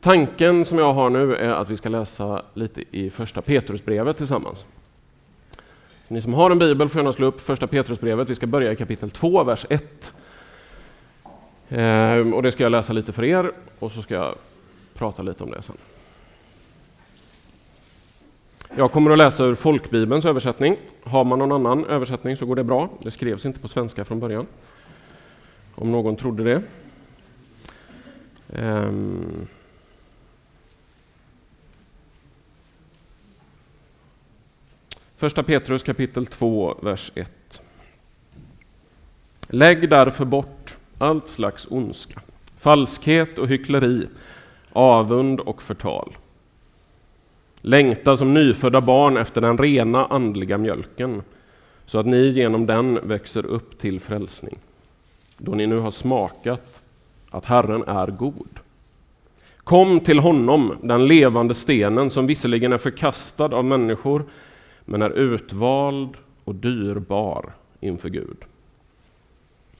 Tanken som jag har nu är att vi ska läsa lite i första Petrusbrevet tillsammans. Ni som har en bibel får gärna slå upp första Petrusbrevet. Vi ska börja i kapitel 2, vers 1. Ehm, och det ska jag läsa lite för er och så ska jag prata lite om det sen. Jag kommer att läsa ur folkbibelns översättning. Har man någon annan översättning så går det bra. Det skrevs inte på svenska från början. Om någon trodde det. Ehm, Första Petrus kapitel 2, vers 1. Lägg därför bort allt slags ondska, falskhet och hyckleri, avund och förtal. Längta som nyfödda barn efter den rena andliga mjölken, så att ni genom den växer upp till frälsning, då ni nu har smakat att Herren är god. Kom till honom, den levande stenen, som visserligen är förkastad av människor, men är utvald och dyrbar inför Gud.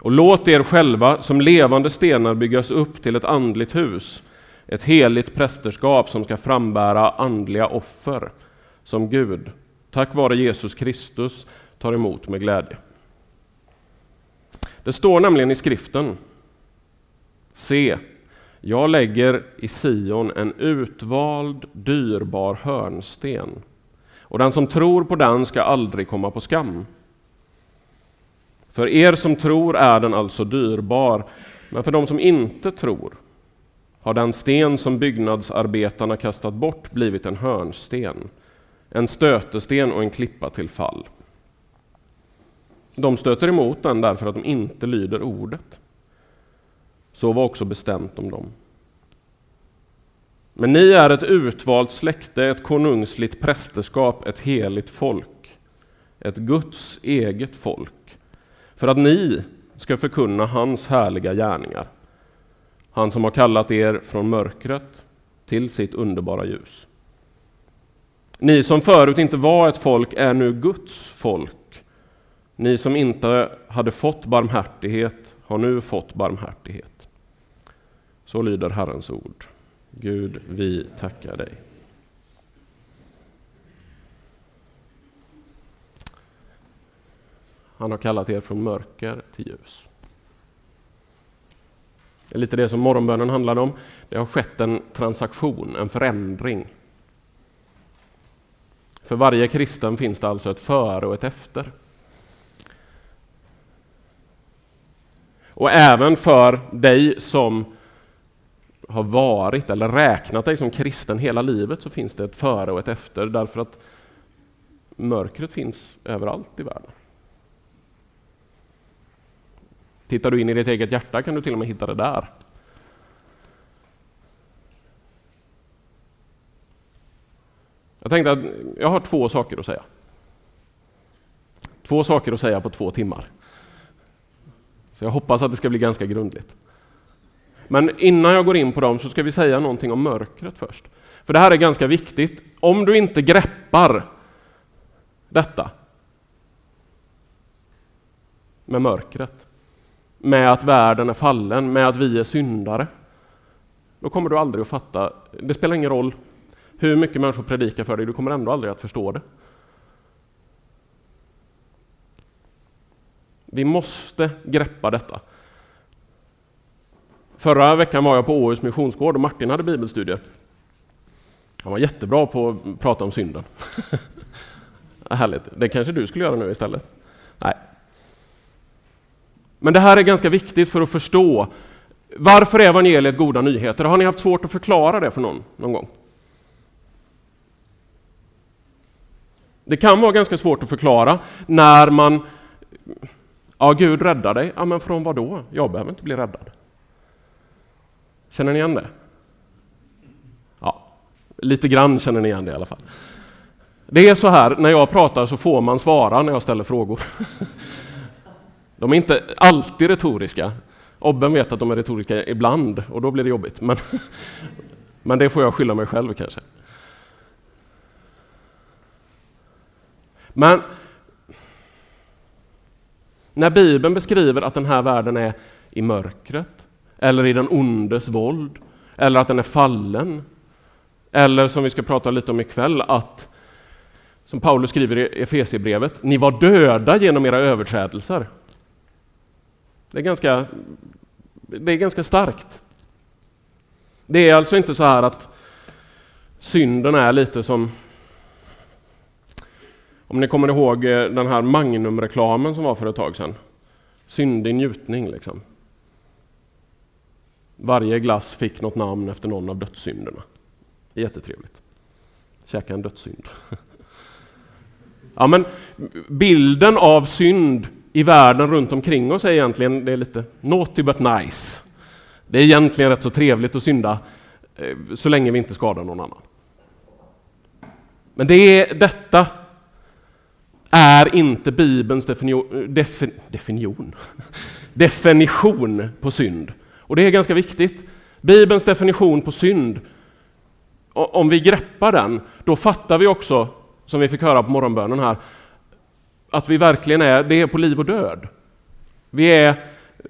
Och låt er själva som levande stenar byggas upp till ett andligt hus, ett heligt prästerskap som ska frambära andliga offer, som Gud, tack vare Jesus Kristus, tar emot med glädje. Det står nämligen i skriften, se, jag lägger i Sion en utvald, dyrbar hörnsten, och den som tror på den ska aldrig komma på skam. För er som tror är den alltså dyrbar, men för de som inte tror har den sten som byggnadsarbetarna kastat bort blivit en hörnsten, en stötesten och en klippa till fall. De stöter emot den därför att de inte lyder ordet. Så var också bestämt om dem. Men ni är ett utvalt släkte, ett konungsligt prästerskap, ett heligt folk, ett Guds eget folk för att ni ska förkunna hans härliga gärningar. Han som har kallat er från mörkret till sitt underbara ljus. Ni som förut inte var ett folk är nu Guds folk. Ni som inte hade fått barmhärtighet har nu fått barmhärtighet. Så lyder Herrens ord. Gud, vi tackar dig. Han har kallat er från mörker till ljus. Det är lite det som morgonbönen handlade om. Det har skett en transaktion, en förändring. För varje kristen finns det alltså ett före och ett efter. Och även för dig som har varit eller räknat dig som kristen hela livet så finns det ett före och ett efter därför att mörkret finns överallt i världen. Tittar du in i ditt eget hjärta kan du till och med hitta det där. Jag tänkte att jag har två saker att säga. Två saker att säga på två timmar. Så jag hoppas att det ska bli ganska grundligt. Men innan jag går in på dem så ska vi säga någonting om mörkret först. För det här är ganska viktigt. Om du inte greppar detta med mörkret, med att världen är fallen, med att vi är syndare, då kommer du aldrig att fatta. Det spelar ingen roll hur mycket människor predikar för dig, du kommer ändå aldrig att förstå det. Vi måste greppa detta. Förra veckan var jag på Åhus missionsgård och Martin hade bibelstudier. Han var jättebra på att prata om synden. Härligt, det kanske du skulle göra nu istället? Nej, men det här är ganska viktigt för att förstå varför är evangeliet goda nyheter? Har ni haft svårt att förklara det för någon någon gång? Det kan vara ganska svårt att förklara när man Ja, Gud räddar dig. Ja, men från vad då? Jag behöver inte bli räddad. Känner ni igen det? Ja, lite grann känner ni igen det i alla fall. Det är så här, när jag pratar så får man svara när jag ställer frågor. De är inte alltid retoriska. Obben vet att de är retoriska ibland och då blir det jobbigt. Men, men det får jag skylla mig själv kanske. Men när Bibeln beskriver att den här världen är i mörkret eller i den ondes våld eller att den är fallen. Eller som vi ska prata lite om ikväll, att som Paulus skriver i Efesierbrevet, ni var döda genom era överträdelser. Det är ganska, det är ganska starkt. Det är alltså inte så här att synden är lite som om ni kommer ihåg eh, den här Magnum-reklamen som var för ett tag sedan. Syndig njutning liksom. Varje glass fick något namn efter någon av dödssynderna. Jättetrevligt. Käka en dödssynd. Ja, men bilden av synd i världen runt omkring oss är egentligen det är lite naughty but nice. Det är egentligen rätt så trevligt att synda eh, så länge vi inte skadar någon annan. Men det är detta är inte Bibelns definition, defin, definition, definition på synd. Och det är ganska viktigt. Bibelns definition på synd, om vi greppar den, då fattar vi också, som vi fick höra på morgonbönen här, att vi verkligen är, det är på liv och död. Vi är,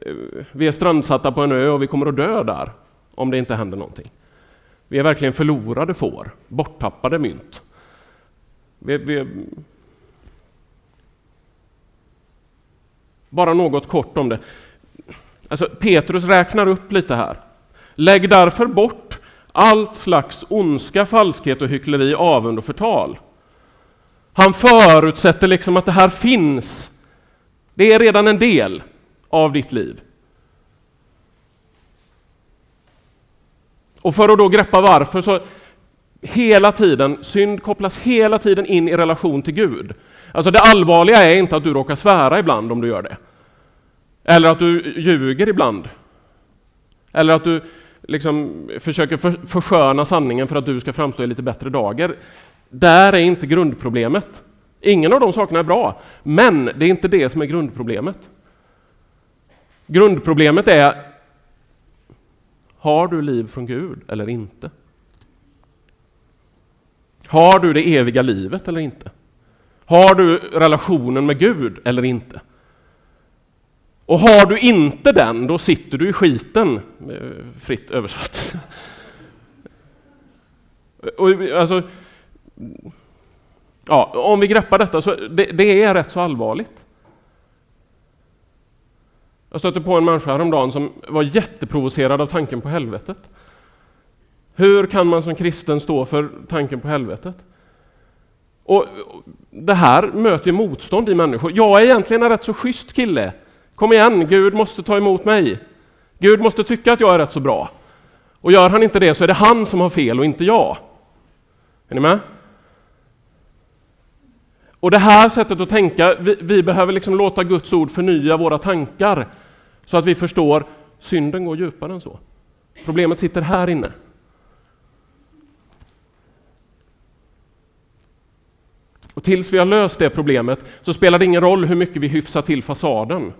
eh, vi är strandsatta på en ö och vi kommer att dö där, om det inte händer någonting. Vi är verkligen förlorade får, borttappade mynt. Vi, vi, bara något kort om det. Alltså, Petrus räknar upp lite här. Lägg därför bort allt slags ondska, falskhet och hyckleri, avund och förtal. Han förutsätter liksom att det här finns. Det är redan en del av ditt liv. Och för att då greppa varför så hela tiden, synd kopplas hela tiden in i relation till Gud. Alltså det allvarliga är inte att du råkar svära ibland om du gör det. Eller att du ljuger ibland. Eller att du liksom försöker för, försköna sanningen för att du ska framstå i lite bättre dagar. Där är inte grundproblemet. Ingen av de sakerna är bra, men det är inte det som är grundproblemet. Grundproblemet är, har du liv från Gud eller inte? Har du det eviga livet eller inte? Har du relationen med Gud eller inte? Och har du inte den, då sitter du i skiten, eh, fritt översatt. Och, alltså, ja, om vi greppar detta, så det, det är rätt så allvarligt. Jag stötte på en människa häromdagen som var jätteprovocerad av tanken på helvetet. Hur kan man som kristen stå för tanken på helvetet? Och Det här möter ju motstånd i människor. Jag är egentligen en rätt så schysst kille. Kom igen, Gud måste ta emot mig. Gud måste tycka att jag är rätt så bra. Och gör han inte det så är det han som har fel och inte jag. Är ni med? Och det här sättet att tänka, vi, vi behöver liksom låta Guds ord förnya våra tankar så att vi förstår synden går djupare än så. Problemet sitter här inne. Och tills vi har löst det problemet så spelar det ingen roll hur mycket vi hyfsar till fasaden.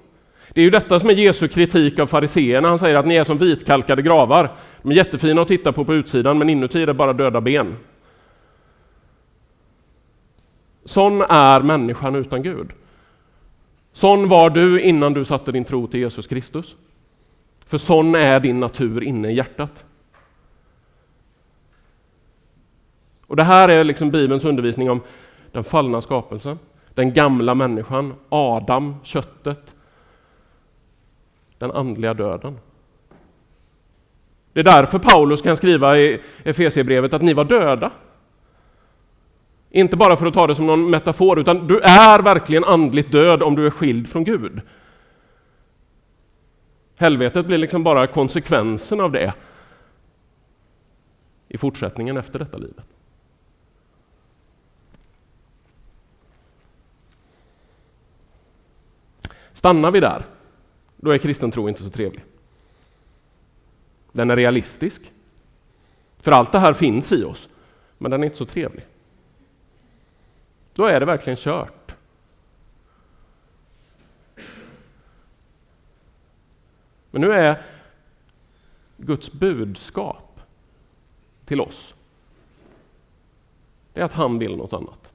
Det är ju detta som är Jesu kritik av fariseerna. Han säger att ni är som vitkalkade gravar. De är jättefina att titta på på utsidan, men inuti är det bara döda ben. Sån är människan utan Gud. Sån var du innan du satte din tro till Jesus Kristus. För sån är din natur inne i hjärtat. Och Det här är liksom Bibelns undervisning om den fallna skapelsen, den gamla människan, Adam, köttet, den andliga döden. Det är därför Paulus kan skriva i Efesierbrevet att ni var döda. Inte bara för att ta det som någon metafor, utan du är verkligen andligt död om du är skild från Gud. Helvetet blir liksom bara konsekvensen av det i fortsättningen efter detta livet. Stannar vi där, då är kristen tro inte så trevlig. Den är realistisk. För allt det här finns i oss, men den är inte så trevlig. Då är det verkligen kört. Men nu är Guds budskap till oss, det är att han vill något annat.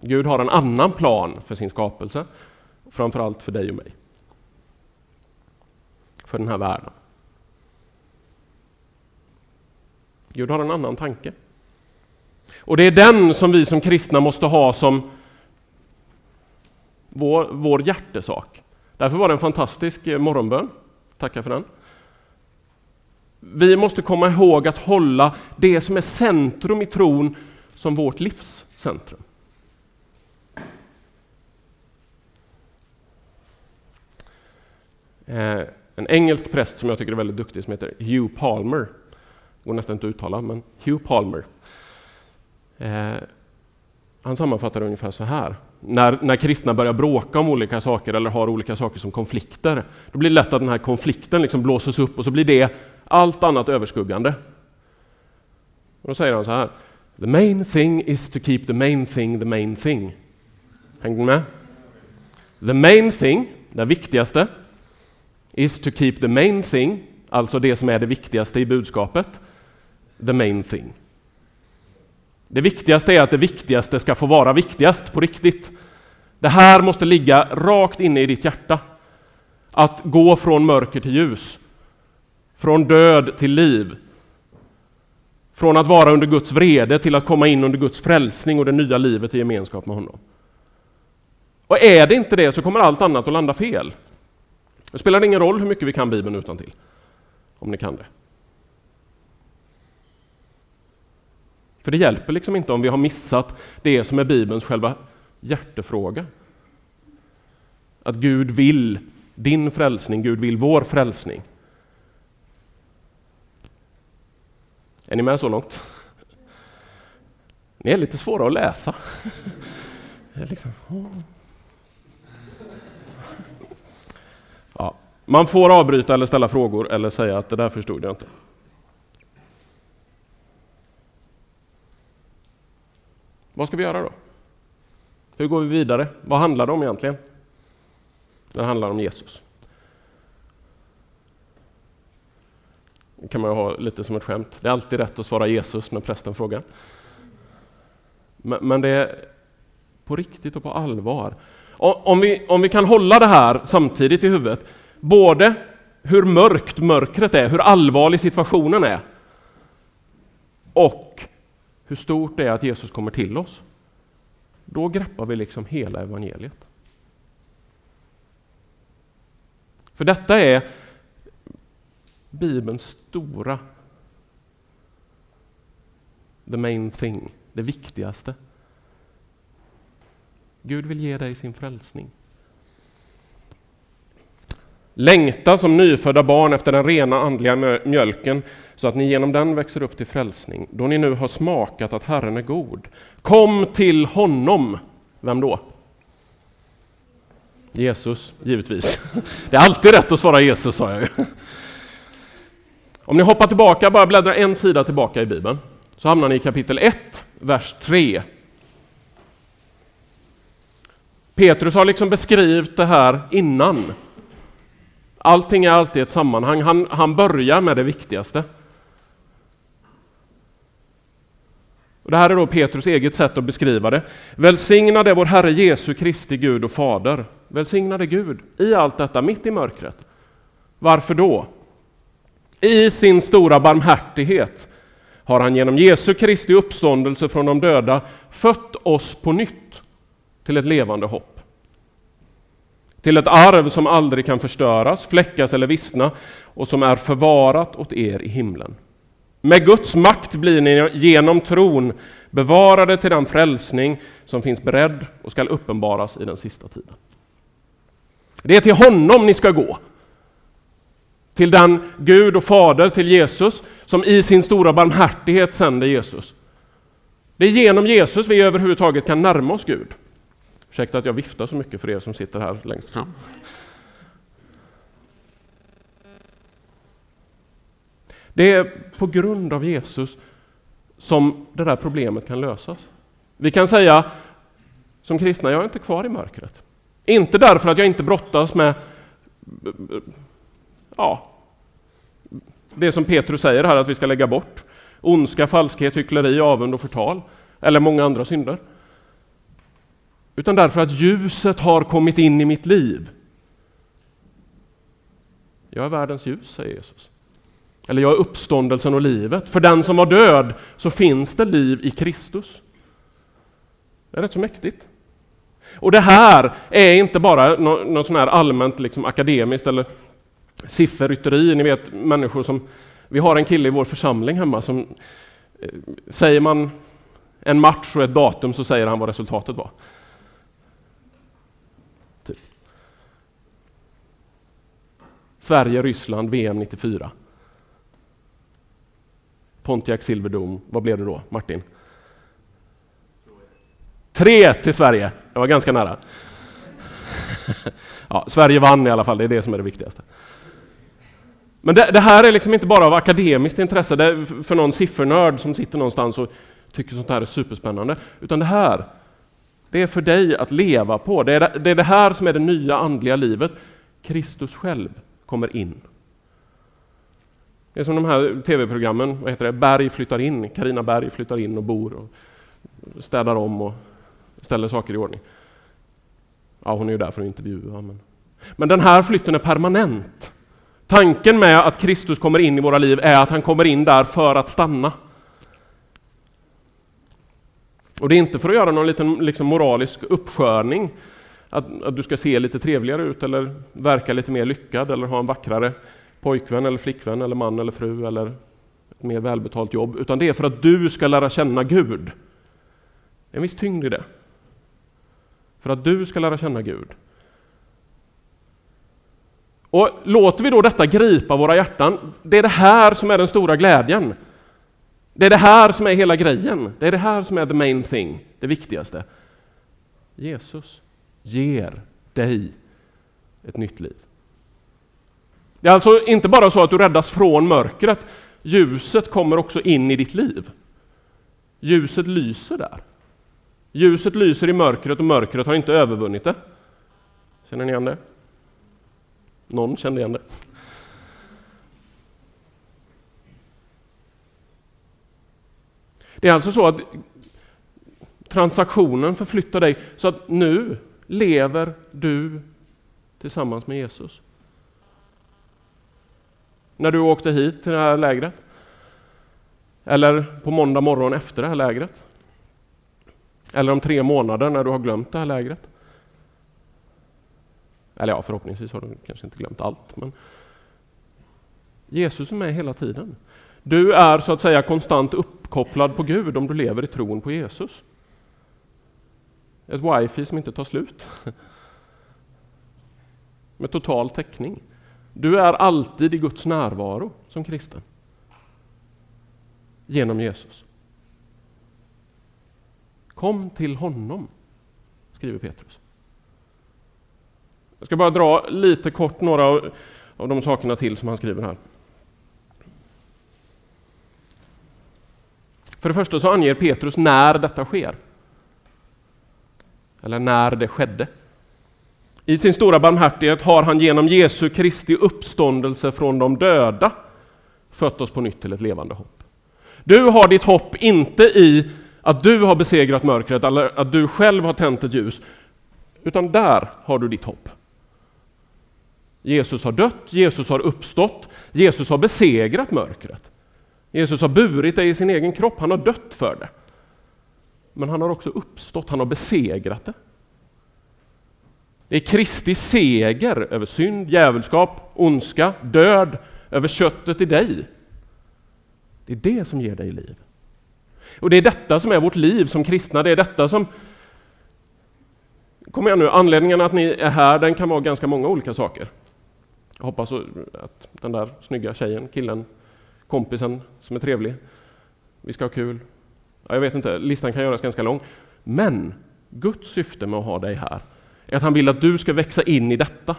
Gud har en annan plan för sin skapelse Framförallt för dig och mig. För den här världen. Gud har en annan tanke. Och det är den som vi som kristna måste ha som vår, vår hjärtesak. Därför var det en fantastisk eh, morgonbön. Tackar för den. Vi måste komma ihåg att hålla det som är centrum i tron som vårt livs centrum. Eh, en engelsk präst som jag tycker är väldigt duktig som heter Hugh Palmer. Det Går nästan inte att uttala, men Hugh Palmer. Eh, han sammanfattar det ungefär så här. När, när kristna börjar bråka om olika saker eller har olika saker som konflikter, då blir det lätt att den här konflikten liksom blåses upp och så blir det allt annat överskuggande. Och då säger han så här. The main thing is to keep the main thing the main thing. Hängde ni med? The main thing, det viktigaste, is to keep the main thing, alltså det som är det viktigaste i budskapet, the main thing. Det viktigaste är att det viktigaste ska få vara viktigast på riktigt. Det här måste ligga rakt inne i ditt hjärta. Att gå från mörker till ljus. Från död till liv. Från att vara under Guds vrede till att komma in under Guds frälsning och det nya livet i gemenskap med honom. Och är det inte det så kommer allt annat att landa fel. Det spelar ingen roll hur mycket vi kan Bibeln utan till. Om ni kan det. För det hjälper liksom inte om vi har missat det som är Bibelns själva hjärtefråga. Att Gud vill din frälsning, Gud vill vår frälsning. Är ni med så långt? Ni är lite svåra att läsa. Liksom, Man får avbryta eller ställa frågor eller säga att det där förstod jag inte. Vad ska vi göra då? Hur går vi vidare? Vad handlar det om egentligen? Det handlar om Jesus. Det kan man ha lite som ett skämt. Det är alltid rätt att svara Jesus när prästen frågar. Men det är på riktigt och på allvar. Om vi, om vi kan hålla det här samtidigt i huvudet, både hur mörkt mörkret är, hur allvarlig situationen är, och hur stort det är att Jesus kommer till oss, då greppar vi liksom hela evangeliet. För detta är Bibelns stora the main thing, det viktigaste. Gud vill ge dig sin frälsning. Längta som nyfödda barn efter den rena andliga mjölken så att ni genom den växer upp till frälsning, då ni nu har smakat att Herren är god. Kom till honom. Vem då? Jesus, givetvis. Det är alltid rätt att svara Jesus, sa jag ju. Om ni hoppar tillbaka, bara bläddrar en sida tillbaka i Bibeln, så hamnar ni i kapitel 1, vers 3. Petrus har liksom beskrivit det här innan. Allting är alltid ett sammanhang. Han, han börjar med det viktigaste. Och det här är då Petrus eget sätt att beskriva det. Välsignade vår Herre Jesu Kristi Gud och Fader. Välsignade Gud i allt detta, mitt i mörkret. Varför då? I sin stora barmhärtighet har han genom Jesu Kristi uppståndelse från de döda fött oss på nytt till ett levande hopp. Till ett arv som aldrig kan förstöras, fläckas eller vissna och som är förvarat åt er i himlen. Med Guds makt blir ni genom tron bevarade till den frälsning som finns beredd och skall uppenbaras i den sista tiden. Det är till honom ni ska gå. Till den Gud och Fader, till Jesus, som i sin stora barmhärtighet sänder Jesus. Det är genom Jesus vi överhuvudtaget kan närma oss Gud. Ursäkta att jag viftar så mycket för er som sitter här längst fram. Det är på grund av Jesus som det där problemet kan lösas. Vi kan säga som kristna, jag är inte kvar i mörkret. Inte därför att jag inte brottas med ja, det som Petrus säger här att vi ska lägga bort. Ondska, falskhet, hyckleri, avund och förtal. Eller många andra synder. Utan därför att ljuset har kommit in i mitt liv. Jag är världens ljus, säger Jesus. Eller jag är uppståndelsen och livet. För den som var död så finns det liv i Kristus. Det är rätt så mäktigt. Och det här är inte bara något sån här allmänt liksom akademiskt eller sifferrytteri. Ni vet människor som... Vi har en kille i vår församling hemma som eh, säger man en match och ett datum så säger han vad resultatet var. Sverige-Ryssland VM 94. Pontiac Silverdome, vad blev det då, Martin? Tre till Sverige, det var ganska nära. ja, Sverige vann i alla fall, det är det som är det viktigaste. Men det, det här är liksom inte bara av akademiskt intresse, det för någon siffernörd som sitter någonstans och tycker sånt här är superspännande, utan det här, det är för dig att leva på. Det är det, det är det här som är det nya andliga livet. Kristus själv kommer in. Det är som de här tv-programmen, vad heter det, Berg flyttar in, Karina Berg flyttar in och bor och städar om och ställer saker i ordning. Ja, hon är ju där för att intervjua. Men, men den här flytten är permanent. Tanken med att Kristus kommer in i våra liv är att han kommer in där för att stanna. Och det är inte för att göra någon liten liksom, moralisk uppskörning, att, att du ska se lite trevligare ut eller verka lite mer lyckad eller ha en vackrare pojkvän eller flickvän eller man eller fru eller ett mer välbetalt jobb, utan det är för att du ska lära känna Gud. Det är en viss tyngd i det. För att du ska lära känna Gud. Och låter vi då detta gripa våra hjärtan, det är det här som är den stora glädjen. Det är det här som är hela grejen. Det är det här som är the main thing, det viktigaste. Jesus ger dig ett nytt liv. Det är alltså inte bara så att du räddas från mörkret, ljuset kommer också in i ditt liv. Ljuset lyser där. Ljuset lyser i mörkret och mörkret har inte övervunnit det. Känner ni igen det? Någon kände igen det. Det är alltså så att transaktionen förflyttar dig så att nu lever du tillsammans med Jesus. När du åkte hit till det här lägret. Eller på måndag morgon efter det här lägret. Eller om tre månader när du har glömt det här lägret. Eller ja, förhoppningsvis har du kanske inte glömt allt. Men Jesus är med hela tiden. Du är så att säga konstant uppkopplad på Gud om du lever i tron på Jesus. Ett wifi som inte tar slut. Med total täckning. Du är alltid i Guds närvaro som kristen. Genom Jesus. Kom till honom, skriver Petrus. Jag ska bara dra lite kort några av de sakerna till som han skriver här. För det första så anger Petrus när detta sker. Eller när det skedde. I sin stora barmhärtighet har han genom Jesu Kristi uppståndelse från de döda fött oss på nytt till ett levande hopp. Du har ditt hopp inte i att du har besegrat mörkret eller att du själv har tänt ett ljus, utan där har du ditt hopp. Jesus har dött, Jesus har uppstått, Jesus har besegrat mörkret. Jesus har burit dig i sin egen kropp, han har dött för det. Men han har också uppstått, han har besegrat det. Det är Kristi seger över synd, djävulskap, ondska, död, över köttet i dig. Det är det som ger dig liv. Och det är detta som är vårt liv som kristna, det är detta som... Kom igen nu, anledningen att ni är här, den kan vara ganska många olika saker. Jag hoppas att den där snygga tjejen, killen, kompisen som är trevlig, vi ska ha kul. Ja, jag vet inte, listan kan göras ganska lång. Men Guds syfte med att ha dig här är att han vill att du ska växa in i detta.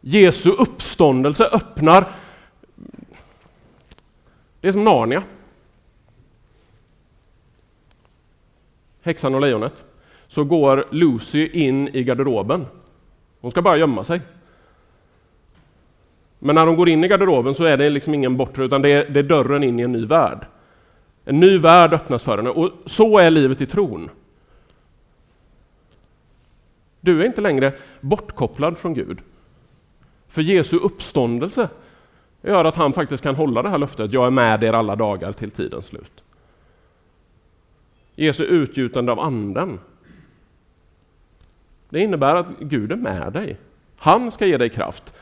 Jesu uppståndelse öppnar... Det är som Narnia. Häxan och lejonet. Så går Lucy in i garderoben. Hon ska bara gömma sig. Men när hon går in i garderoben så är det liksom ingen bortre, utan det är, det är dörren in i en ny värld. En ny värld öppnas för henne, och så är livet i tron. Du är inte längre bortkopplad från Gud. För Jesu uppståndelse gör att han faktiskt kan hålla det här löftet, jag är med er alla dagar till tidens slut. Jesu utgjutande av anden. Det innebär att Gud är med dig. Han ska ge dig kraft.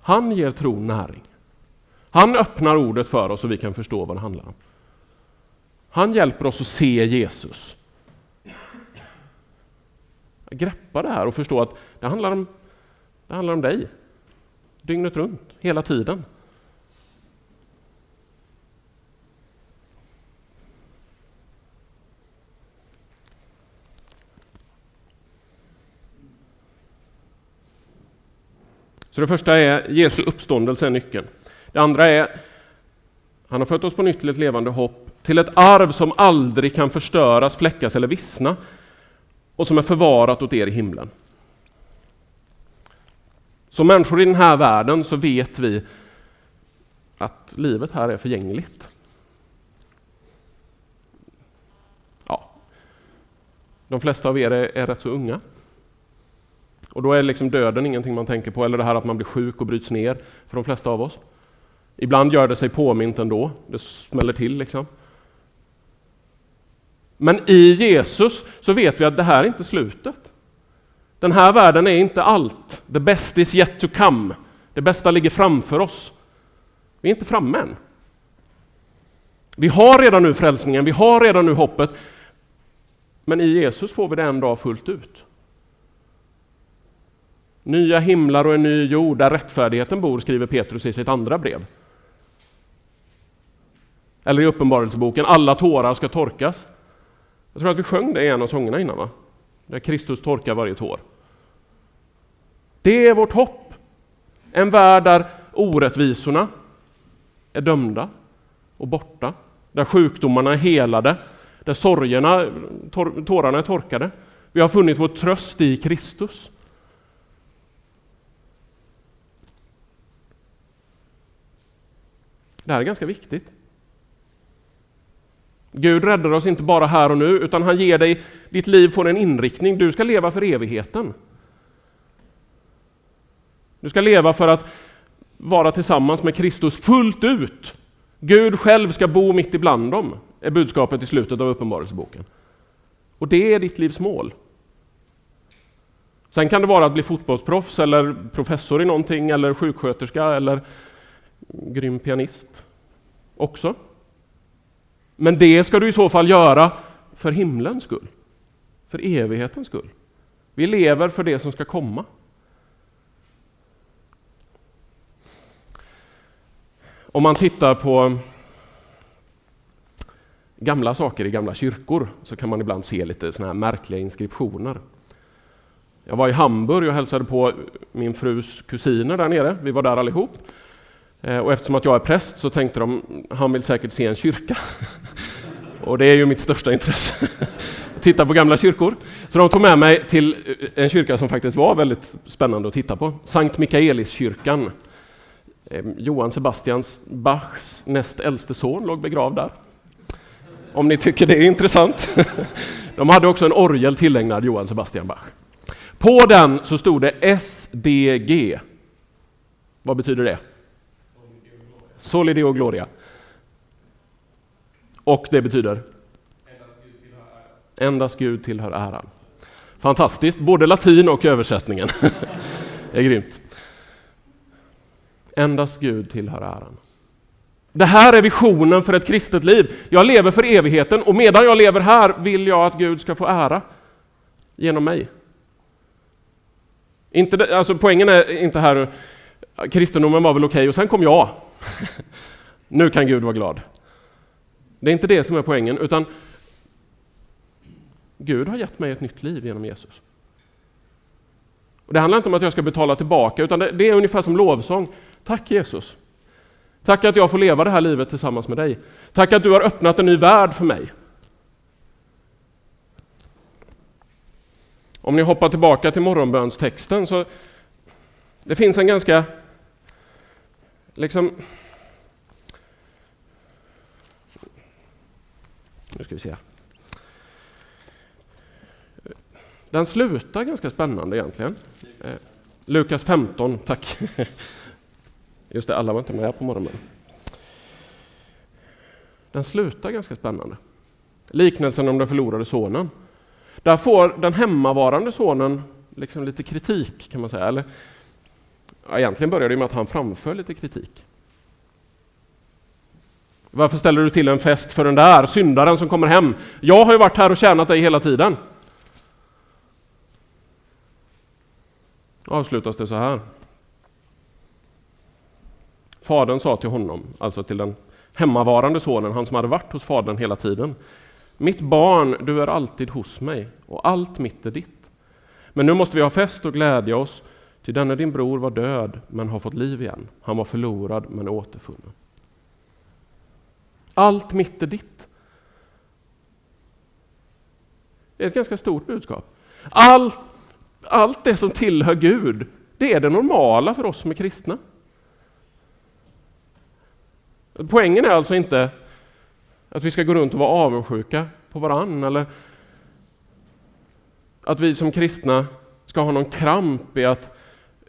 Han ger tron näring. Han öppnar ordet för oss så vi kan förstå vad det handlar om. Han hjälper oss att se Jesus. Greppa det här och förstå att det handlar om, det handlar om dig. Dygnet runt, hela tiden. Så det första är Jesu uppståndelse är nyckeln. Det andra är han har fött oss på nytt till ett levande hopp, till ett arv som aldrig kan förstöras, fläckas eller vissna och som är förvarat åt er i himlen. Som människor i den här världen så vet vi att livet här är förgängligt. Ja. De flesta av er är, är rätt så unga. Och då är liksom döden ingenting man tänker på, eller det här att man blir sjuk och bryts ner för de flesta av oss. Ibland gör det sig påmint ändå, det smäller till liksom. Men i Jesus så vet vi att det här är inte slutet. Den här världen är inte allt. The best is yet to come. Det bästa ligger framför oss. Vi är inte framme än. Vi har redan nu frälsningen, vi har redan nu hoppet. Men i Jesus får vi det en dag fullt ut. Nya himlar och en ny jord där rättfärdigheten bor, skriver Petrus i sitt andra brev. Eller i Uppenbarelseboken, alla tårar ska torkas. Jag tror att vi sjöng det i en av sångerna innan, va? Där Kristus torkar varje tår. Det är vårt hopp. En värld där orättvisorna är dömda och borta. Där sjukdomarna är helade, där sorgerna, tårarna är torkade. Vi har funnit vår tröst i Kristus. Det här är ganska viktigt. Gud räddar oss inte bara här och nu, utan han ger dig, ditt liv får en inriktning. Du ska leva för evigheten. Du ska leva för att vara tillsammans med Kristus fullt ut. Gud själv ska bo mitt ibland dem, är budskapet i slutet av Uppenbarelseboken. Och det är ditt livs mål. Sen kan det vara att bli fotbollsproffs eller professor i någonting eller sjuksköterska eller grym pianist också. Men det ska du i så fall göra för himlens skull, för evighetens skull. Vi lever för det som ska komma. Om man tittar på gamla saker i gamla kyrkor så kan man ibland se lite såna här märkliga inskriptioner. Jag var i Hamburg och hälsade på min frus kusiner där nere. Vi var där allihop. Eh, och eftersom att jag är präst så tänkte de, han vill säkert se en kyrka. Och det är ju mitt största intresse, titta på gamla kyrkor. Så de tog med mig till eh, en kyrka som faktiskt var väldigt spännande att titta på. Sankt Mikaeliskyrkan. Johann Sebastians Bachs näst äldste son låg begravd där. Om ni tycker det är intressant. De hade också en orgel tillägnad Johann Sebastian Bach. På den så stod det SDG. Vad betyder det? Soli Deo Gloria. Och det betyder? Endast Gud tillhör äran. Fantastiskt, både latin och översättningen. det är grymt. Endast Gud tillhör äran. Det här är visionen för ett kristet liv. Jag lever för evigheten och medan jag lever här vill jag att Gud ska få ära genom mig. Inte alltså poängen är inte här, kristendomen var väl okej okay, och sen kom jag nu kan Gud vara glad. Det är inte det som är poängen, utan Gud har gett mig ett nytt liv genom Jesus. Och det handlar inte om att jag ska betala tillbaka, utan det, det är ungefär som lovsång. Tack Jesus. Tack att jag får leva det här livet tillsammans med dig. Tack att du har öppnat en ny värld för mig. Om ni hoppar tillbaka till morgonbönstexten så det finns en ganska liksom Nu ska vi se. Den slutar ganska spännande egentligen. Eh, Lukas 15, tack. Just det, alla var inte med på morgonen. Den slutar ganska spännande. Liknelsen om den förlorade sonen. Där får den hemmavarande sonen liksom lite kritik kan man säga. Eller, egentligen börjar det med att han framför lite kritik. Varför ställer du till en fest för den där syndaren som kommer hem? Jag har ju varit här och tjänat dig hela tiden. Avslutas det så här. Fadern sa till honom, alltså till den hemmavarande sonen, han som hade varit hos fadern hela tiden. Mitt barn, du är alltid hos mig och allt mitt är ditt. Men nu måste vi ha fest och glädja oss, ty denne din bror var död men har fått liv igen. Han var förlorad men är återfunnen. Allt mitt är ditt. Det är ett ganska stort budskap. Allt, allt det som tillhör Gud, det är det normala för oss som är kristna. Poängen är alltså inte att vi ska gå runt och vara avundsjuka på varann eller att vi som kristna ska ha någon kramp i att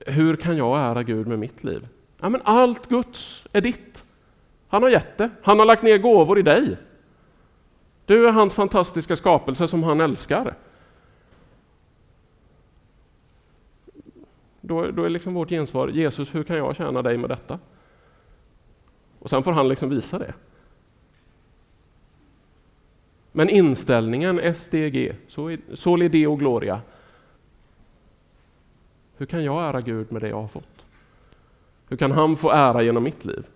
hur kan jag ära Gud med mitt liv? Ja, men allt Guds är ditt. Han har gett det. Han har lagt ner gåvor i dig. Du är hans fantastiska skapelse som han älskar. Då, då är liksom vårt gensvar, Jesus, hur kan jag tjäna dig med detta? Och sen får han liksom visa det. Men inställningen SDG, Soli Deo Gloria. Hur kan jag ära Gud med det jag har fått? Hur kan han få ära genom mitt liv?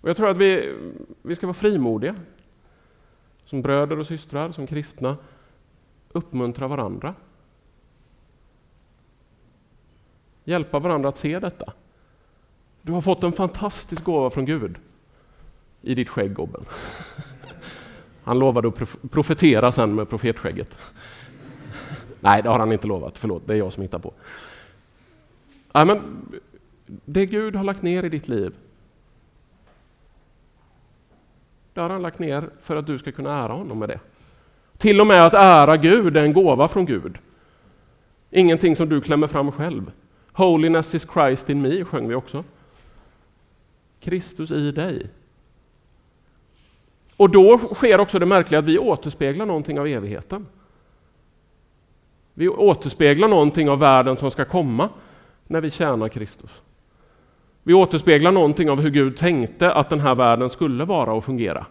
Och jag tror att vi, vi ska vara frimodiga. Som bröder och systrar, som kristna. Uppmuntra varandra. Hjälpa varandra att se detta. Du har fått en fantastisk gåva från Gud i ditt skägg, Gobben. Han lovade att profetera sen med profetskägget. Nej, det har han inte lovat. Förlåt, det är jag som hittar på. Nej, men det Gud har lagt ner i ditt liv, det har han lagt ner för att du ska kunna ära honom med det. Till och med att ära Gud är en gåva från Gud. Ingenting som du klämmer fram själv. Holiness is Christ in me sjöng vi också. Kristus i dig. Och då sker också det märkliga att vi återspeglar någonting av evigheten. Vi återspeglar någonting av världen som ska komma när vi tjänar Kristus. Vi återspeglar någonting av hur Gud tänkte att den här världen skulle vara och fungera.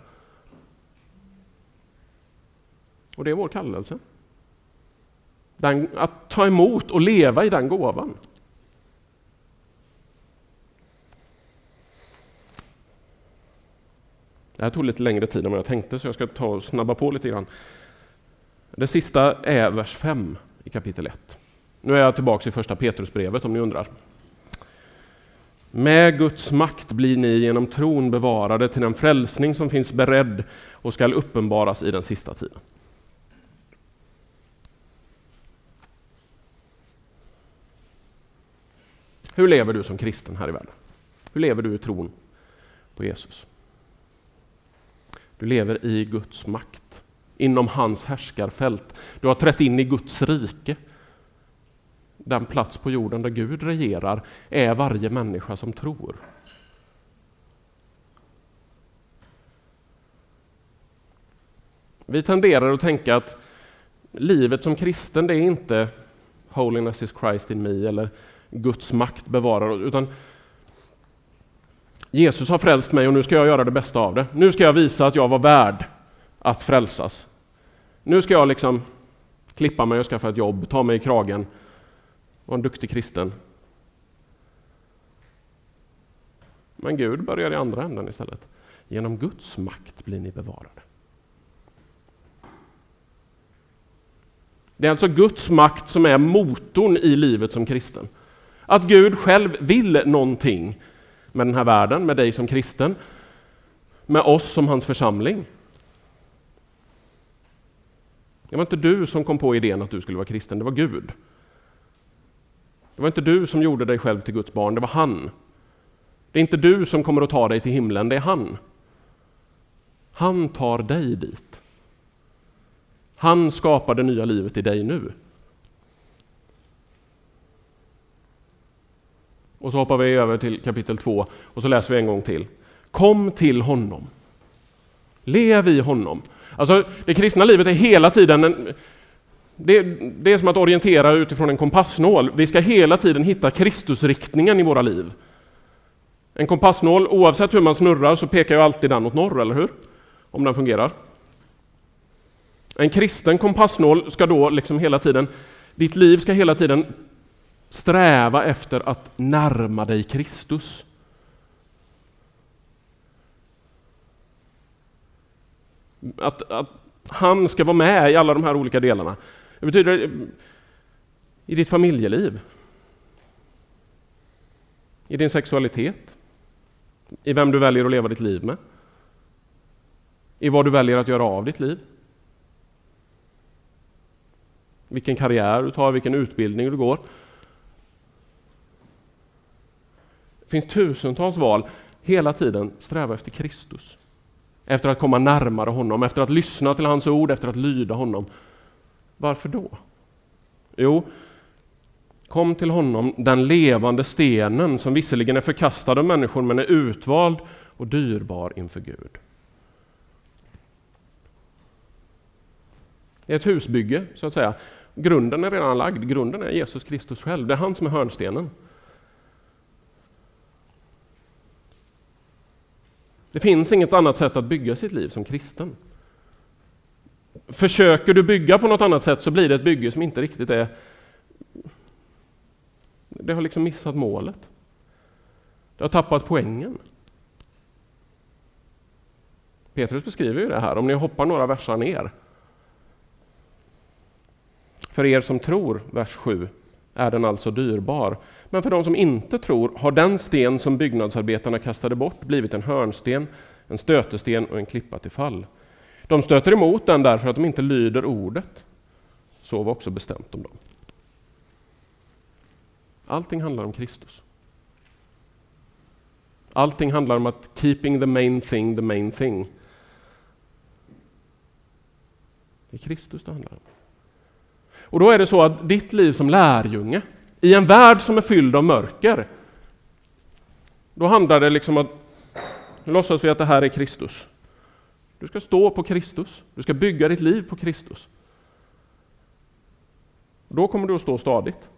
Och det är vår kallelse. Den, att ta emot och leva i den gåvan. Det här tog lite längre tid än vad jag tänkte, så jag ska ta och snabba på lite grann. Det sista är vers 5 i kapitel 1. Nu är jag tillbaka i första Petrusbrevet om ni undrar. Med Guds makt blir ni genom tron bevarade till den frälsning som finns beredd och skall uppenbaras i den sista tiden. Hur lever du som kristen här i världen? Hur lever du i tron på Jesus? Du lever i Guds makt, inom hans härskarfält. Du har trätt in i Guds rike. Den plats på jorden där Gud regerar är varje människa som tror. Vi tenderar att tänka att livet som kristen, det är inte Holiness is Christ in me eller Guds makt bevarar utan Jesus har frälst mig och nu ska jag göra det bästa av det. Nu ska jag visa att jag var värd att frälsas. Nu ska jag liksom klippa mig och skaffa ett jobb, ta mig i kragen, vara en duktig kristen. Men Gud börjar i andra änden istället. Genom Guds makt blir ni bevarade. Det är alltså Guds makt som är motorn i livet som kristen. Att Gud själv vill någonting med den här världen, med dig som kristen, med oss som hans församling. Det var inte du som kom på idén att du skulle vara kristen, det var Gud. Det var inte du som gjorde dig själv till Guds barn, det var han. Det är inte du som kommer att ta dig till himlen, det är han. Han tar dig dit. Han skapar det nya livet i dig nu. Och så hoppar vi över till kapitel 2 och så läser vi en gång till. Kom till honom. Lev i honom. Alltså, det kristna livet är hela tiden en, det, det, är som att orientera utifrån en kompassnål. Vi ska hela tiden hitta Kristusriktningen i våra liv. En kompassnål, oavsett hur man snurrar, så pekar ju alltid den åt norr, eller hur? Om den fungerar. En kristen kompassnål ska då liksom hela tiden, ditt liv ska hela tiden sträva efter att närma dig Kristus. Att, att han ska vara med i alla de här olika delarna. Det betyder i ditt familjeliv, i din sexualitet, i vem du väljer att leva ditt liv med, i vad du väljer att göra av ditt liv. Vilken karriär du tar, vilken utbildning du går. Det finns tusentals val. Hela tiden sträva efter Kristus. Efter att komma närmare honom, efter att lyssna till hans ord, efter att lyda honom. Varför då? Jo, kom till honom, den levande stenen som visserligen är förkastad av människor men är utvald och dyrbar inför Gud. Det är ett husbygge, så att säga. Grunden är redan lagd, grunden är Jesus Kristus själv. Det är han som är hörnstenen. Det finns inget annat sätt att bygga sitt liv som kristen. Försöker du bygga på något annat sätt så blir det ett bygge som inte riktigt är... Det har liksom missat målet. Det har tappat poängen. Petrus beskriver ju det här, om ni hoppar några versar ner. För er som tror, vers 7, är den alltså dyrbar. Men för de som inte tror har den sten som byggnadsarbetarna kastade bort blivit en hörnsten, en stötesten och en klippa till fall. De stöter emot den därför att de inte lyder ordet. Så var också bestämt om dem. Allting handlar om Kristus. Allting handlar om att keeping the main thing the main thing. Det är Kristus det handlar om. Och då är det så att ditt liv som lärjunge, i en värld som är fylld av mörker, då handlar det liksom att, nu låtsas vi att det här är Kristus. Du ska stå på Kristus, du ska bygga ditt liv på Kristus. Då kommer du att stå stadigt.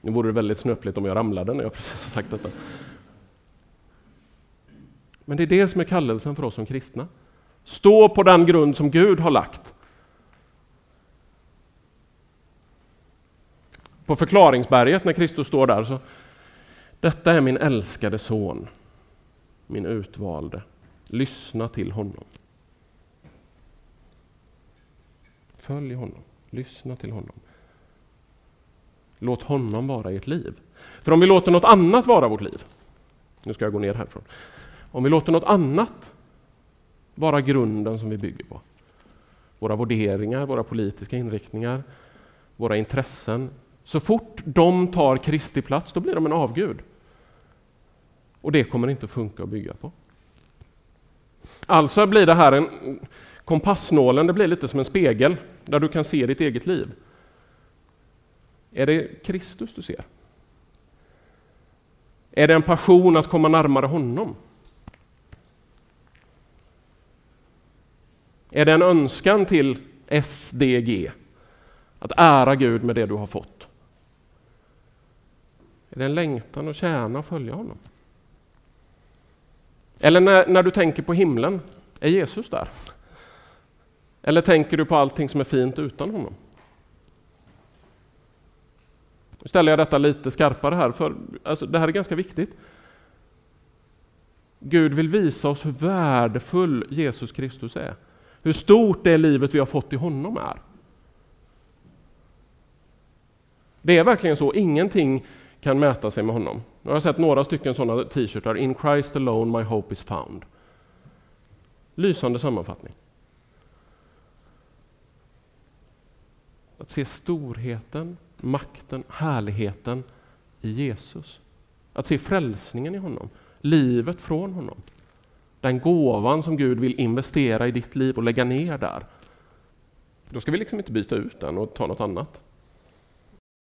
Nu vore det väldigt snöpligt om jag ramlade när jag precis har sagt detta. Men det är det som är kallelsen för oss som kristna. Stå på den grund som Gud har lagt. På förklaringsberget när Kristus står där så Detta är min älskade son, min utvalde. Lyssna till honom. Följ honom, lyssna till honom. Låt honom vara ert liv. För om vi låter något annat vara vårt liv, nu ska jag gå ner härifrån. Om vi låter något annat vara grunden som vi bygger på, våra värderingar, våra politiska inriktningar, våra intressen, så fort de tar Kristi plats, då blir de en avgud. Och det kommer inte att funka att bygga på. Alltså blir det här en kompassnålen, det blir lite som en spegel där du kan se ditt eget liv. Är det Kristus du ser? Är det en passion att komma närmare honom? Är det en önskan till SDG? Att ära Gud med det du har fått? Är det en längtan att tjäna och följa honom? Eller när, när du tänker på himlen, är Jesus där? Eller tänker du på allting som är fint utan honom? Nu ställer jag detta lite skarpare här, för alltså, det här är ganska viktigt. Gud vill visa oss hur värdefull Jesus Kristus är. Hur stort det livet vi har fått i honom är. Det är verkligen så, ingenting kan mäta sig med honom. Jag har sett några stycken sådana t-shirtar. In Christ alone my hope is found. Lysande sammanfattning. Att se storheten, makten, härligheten i Jesus. Att se frälsningen i honom, livet från honom. Den gåvan som Gud vill investera i ditt liv och lägga ner där. Då ska vi liksom inte byta ut den och ta något annat.